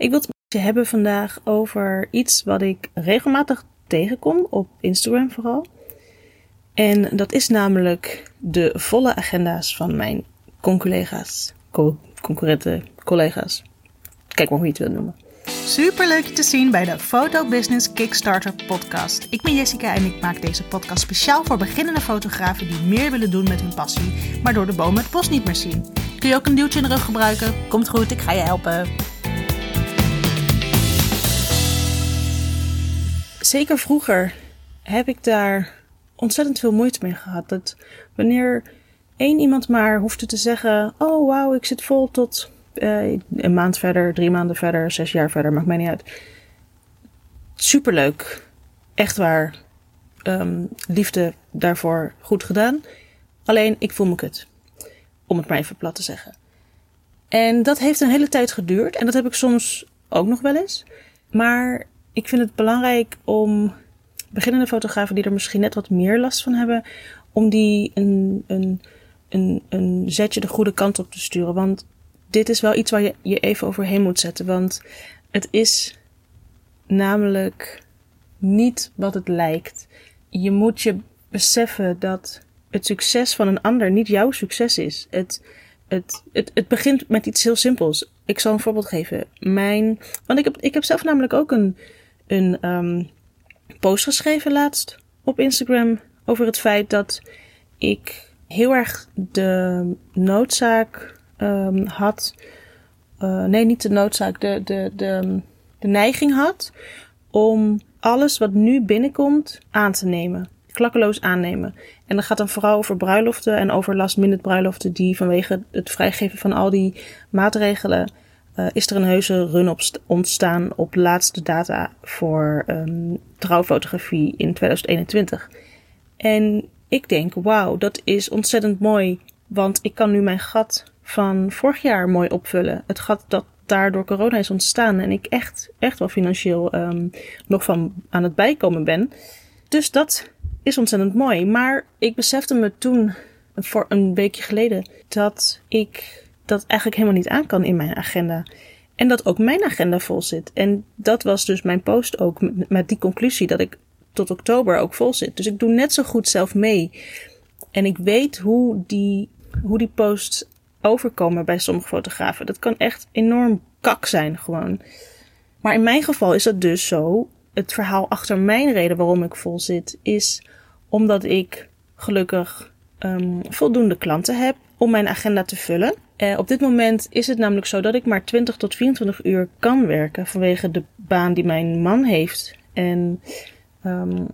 Ik wil het hebben vandaag over iets wat ik regelmatig tegenkom op Instagram vooral. En dat is namelijk de volle agenda's van mijn conculega's, co concurrente collega's. Kijk maar hoe je het wil noemen. Super leuk je te zien bij de Photo Business Kickstarter podcast. Ik ben Jessica en ik maak deze podcast speciaal voor beginnende fotografen die meer willen doen met hun passie, maar door de bomen het bos niet meer zien. Kun je ook een duwtje in de rug gebruiken? Komt goed, ik ga je helpen. Zeker vroeger heb ik daar ontzettend veel moeite mee gehad. Dat wanneer één iemand maar hoefde te zeggen: Oh wauw, ik zit vol tot uh, een maand verder, drie maanden verder, zes jaar verder, maakt mij niet uit. Superleuk. Echt waar. Um, liefde daarvoor goed gedaan. Alleen ik voel me kut. Om het maar even plat te zeggen. En dat heeft een hele tijd geduurd. En dat heb ik soms ook nog wel eens. Maar ik vind het belangrijk om beginnende fotografen die er misschien net wat meer last van hebben, om die een, een, een, een zetje de goede kant op te sturen. Want dit is wel iets waar je je even overheen moet zetten. Want het is namelijk niet wat het lijkt. Je moet je beseffen dat het succes van een ander niet jouw succes is. Het, het, het, het begint met iets heel simpels. Ik zal een voorbeeld geven. Mijn, want ik heb, ik heb zelf namelijk ook een, een um, post geschreven laatst op Instagram over het feit dat ik heel erg de noodzaak um, had. Uh, nee, niet de noodzaak, de, de, de, de neiging had om alles wat nu binnenkomt aan te nemen. Klakkeloos aannemen. En dat gaat dan vooral over bruiloften en over last minute bruiloften die vanwege het vrijgeven van al die maatregelen uh, is er een heuse run op ontstaan op laatste data voor um, trouwfotografie in 2021. En ik denk, wauw, dat is ontzettend mooi, want ik kan nu mijn gat van vorig jaar mooi opvullen. Het gat dat daar door corona is ontstaan en ik echt, echt wel financieel um, nog van aan het bijkomen ben. Dus dat is ontzettend mooi. Maar ik besefte me toen, voor een weekje geleden, dat ik dat eigenlijk helemaal niet aan kan in mijn agenda. En dat ook mijn agenda vol zit. En dat was dus mijn post ook met die conclusie dat ik tot oktober ook vol zit. Dus ik doe net zo goed zelf mee. En ik weet hoe die, hoe die posts overkomen bij sommige fotografen. Dat kan echt enorm kak zijn gewoon. Maar in mijn geval is dat dus zo. Het verhaal achter mijn reden waarom ik vol zit is omdat ik gelukkig um, voldoende klanten heb om mijn agenda te vullen. Uh, op dit moment is het namelijk zo dat ik maar 20 tot 24 uur kan werken vanwege de baan die mijn man heeft. En um,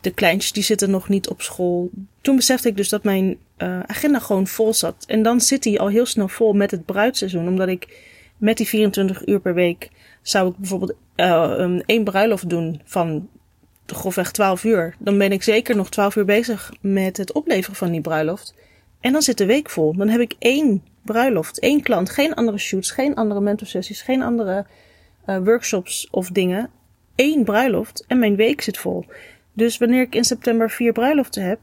de kleintjes die zitten nog niet op school. Toen besefte ik dus dat mijn uh, agenda gewoon vol zat. En dan zit hij al heel snel vol met het bruidseizoen. Omdat ik met die 24 uur per week zou ik bijvoorbeeld uh, één bruiloft doen van grofweg 12 uur. Dan ben ik zeker nog 12 uur bezig met het opleveren van die bruiloft. En dan zit de week vol. Dan heb ik één bruiloft, één klant, geen andere shoots, geen andere mentorsessies, geen andere uh, workshops of dingen. Eén bruiloft en mijn week zit vol. Dus wanneer ik in september vier bruiloften heb,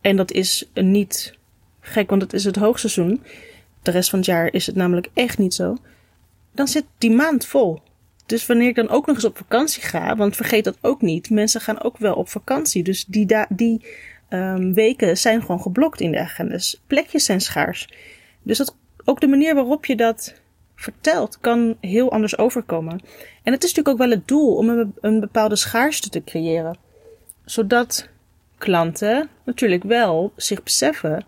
en dat is niet gek, want het is het hoogseizoen. De rest van het jaar is het namelijk echt niet zo. Dan zit die maand vol. Dus wanneer ik dan ook nog eens op vakantie ga, want vergeet dat ook niet, mensen gaan ook wel op vakantie. Dus die, die um, weken zijn gewoon geblokt in de agendas. Plekjes zijn schaars. Dus dat, ook de manier waarop je dat vertelt kan heel anders overkomen. En het is natuurlijk ook wel het doel om een, een bepaalde schaarste te creëren. Zodat klanten natuurlijk wel zich beseffen: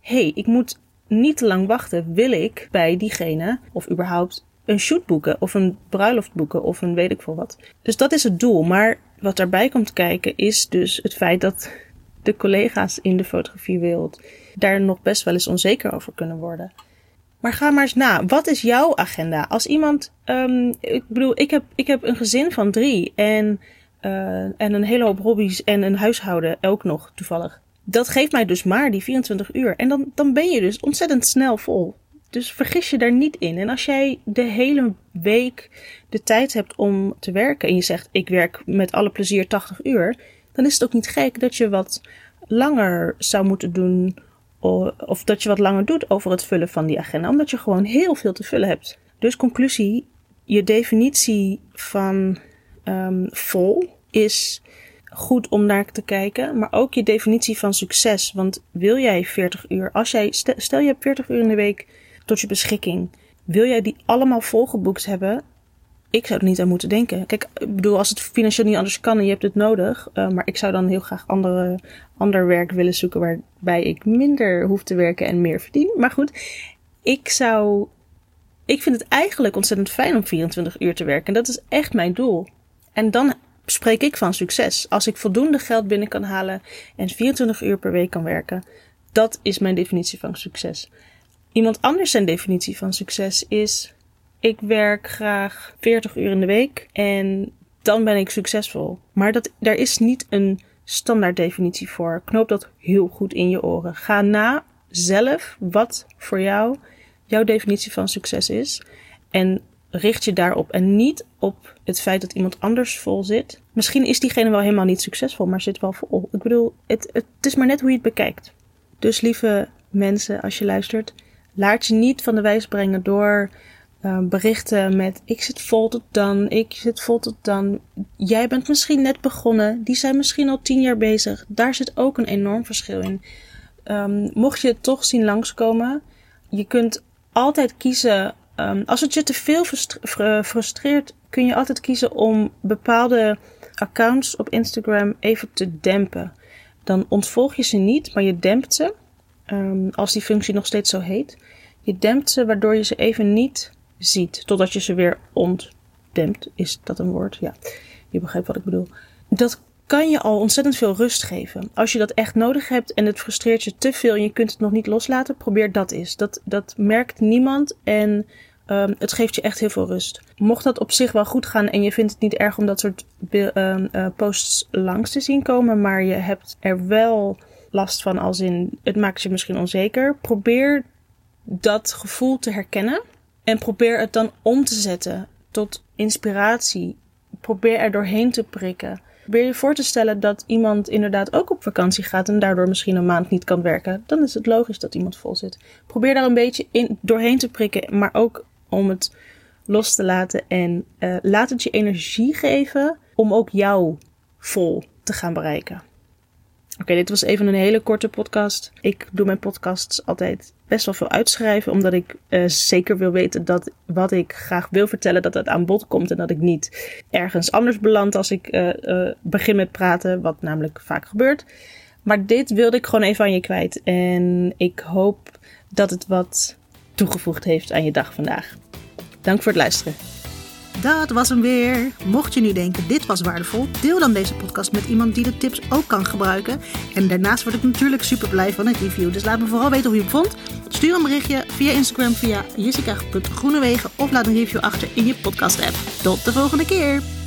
hé, hey, ik moet niet te lang wachten. Wil ik bij diegene of überhaupt een shoot boeken of een bruiloft boeken of een weet ik veel wat. Dus dat is het doel. Maar wat daarbij komt kijken is dus het feit dat de collega's in de fotografiewereld daar nog best wel eens onzeker over kunnen worden. Maar ga maar eens na. Wat is jouw agenda? Als iemand, um, ik bedoel, ik heb, ik heb een gezin van drie en, uh, en een hele hoop hobby's en een huishouden ook nog toevallig. Dat geeft mij dus maar die 24 uur. En dan, dan ben je dus ontzettend snel vol. Dus vergis je daar niet in. En als jij de hele week de tijd hebt om te werken en je zegt ik werk met alle plezier 80 uur, dan is het ook niet gek dat je wat langer zou moeten doen of dat je wat langer doet over het vullen van die agenda, omdat je gewoon heel veel te vullen hebt. Dus conclusie, je definitie van ehm, vol is goed om naar te kijken, maar ook je definitie van succes. Want wil jij 40 uur, als jij, stel je hebt 40 uur in de week tot je beschikking, wil jij die allemaal volgeboekt hebben? Ik zou er niet aan moeten denken. Kijk, ik bedoel, als het financieel niet anders kan en je hebt het nodig, uh, maar ik zou dan heel graag andere, ander werk willen zoeken waarbij ik minder hoef te werken en meer verdien. Maar goed, ik zou. Ik vind het eigenlijk ontzettend fijn om 24 uur te werken. En dat is echt mijn doel. En dan spreek ik van succes. Als ik voldoende geld binnen kan halen en 24 uur per week kan werken, dat is mijn definitie van succes. Iemand anders zijn definitie van succes is: ik werk graag 40 uur in de week en dan ben ik succesvol. Maar dat, daar is niet een standaard definitie voor. Knoop dat heel goed in je oren. Ga na zelf wat voor jou jouw definitie van succes is. En richt je daarop en niet op het feit dat iemand anders vol zit. Misschien is diegene wel helemaal niet succesvol, maar zit wel vol. Ik bedoel, het, het is maar net hoe je het bekijkt. Dus lieve mensen, als je luistert, laat je niet van de wijs brengen door uh, berichten met ik zit vol tot dan, ik zit vol tot dan. Jij bent misschien net begonnen, die zijn misschien al tien jaar bezig. Daar zit ook een enorm verschil in. Um, mocht je het toch zien langskomen, je kunt altijd kiezen Um, als het je te veel frustreert, kun je altijd kiezen om bepaalde accounts op Instagram even te dempen. Dan ontvolg je ze niet, maar je dempt ze. Um, als die functie nog steeds zo heet. Je dempt ze waardoor je ze even niet ziet. Totdat je ze weer ontdempt. Is dat een woord? Ja, je begrijpt wat ik bedoel. Dat kan je al ontzettend veel rust geven. Als je dat echt nodig hebt en het frustreert je te veel en je kunt het nog niet loslaten, probeer dat eens. Dat, dat merkt niemand en um, het geeft je echt heel veel rust. Mocht dat op zich wel goed gaan en je vindt het niet erg om dat soort um, uh, posts langs te zien komen, maar je hebt er wel last van als in het maakt je misschien onzeker, probeer dat gevoel te herkennen en probeer het dan om te zetten tot inspiratie. Probeer er doorheen te prikken. Probeer je voor te stellen dat iemand inderdaad ook op vakantie gaat en daardoor misschien een maand niet kan werken. Dan is het logisch dat iemand vol zit. Probeer daar een beetje in, doorheen te prikken, maar ook om het los te laten. En uh, laat het je energie geven om ook jou vol te gaan bereiken. Oké, dit was even een hele korte podcast. Ik doe mijn podcasts altijd best wel veel uitschrijven, omdat ik uh, zeker wil weten dat wat ik graag wil vertellen, dat het aan bod komt en dat ik niet ergens anders beland als ik uh, begin met praten, wat namelijk vaak gebeurt. Maar dit wilde ik gewoon even aan je kwijt en ik hoop dat het wat toegevoegd heeft aan je dag vandaag. Dank voor het luisteren. Dat was hem weer. Mocht je nu denken, dit was waardevol, deel dan deze podcast met iemand die de tips ook kan gebruiken. En daarnaast word ik natuurlijk super blij van een review. Dus laat me vooral weten hoe je het vond. Stuur een berichtje via Instagram via jessica.groenewegen of laat een review achter in je podcast app. Tot de volgende keer!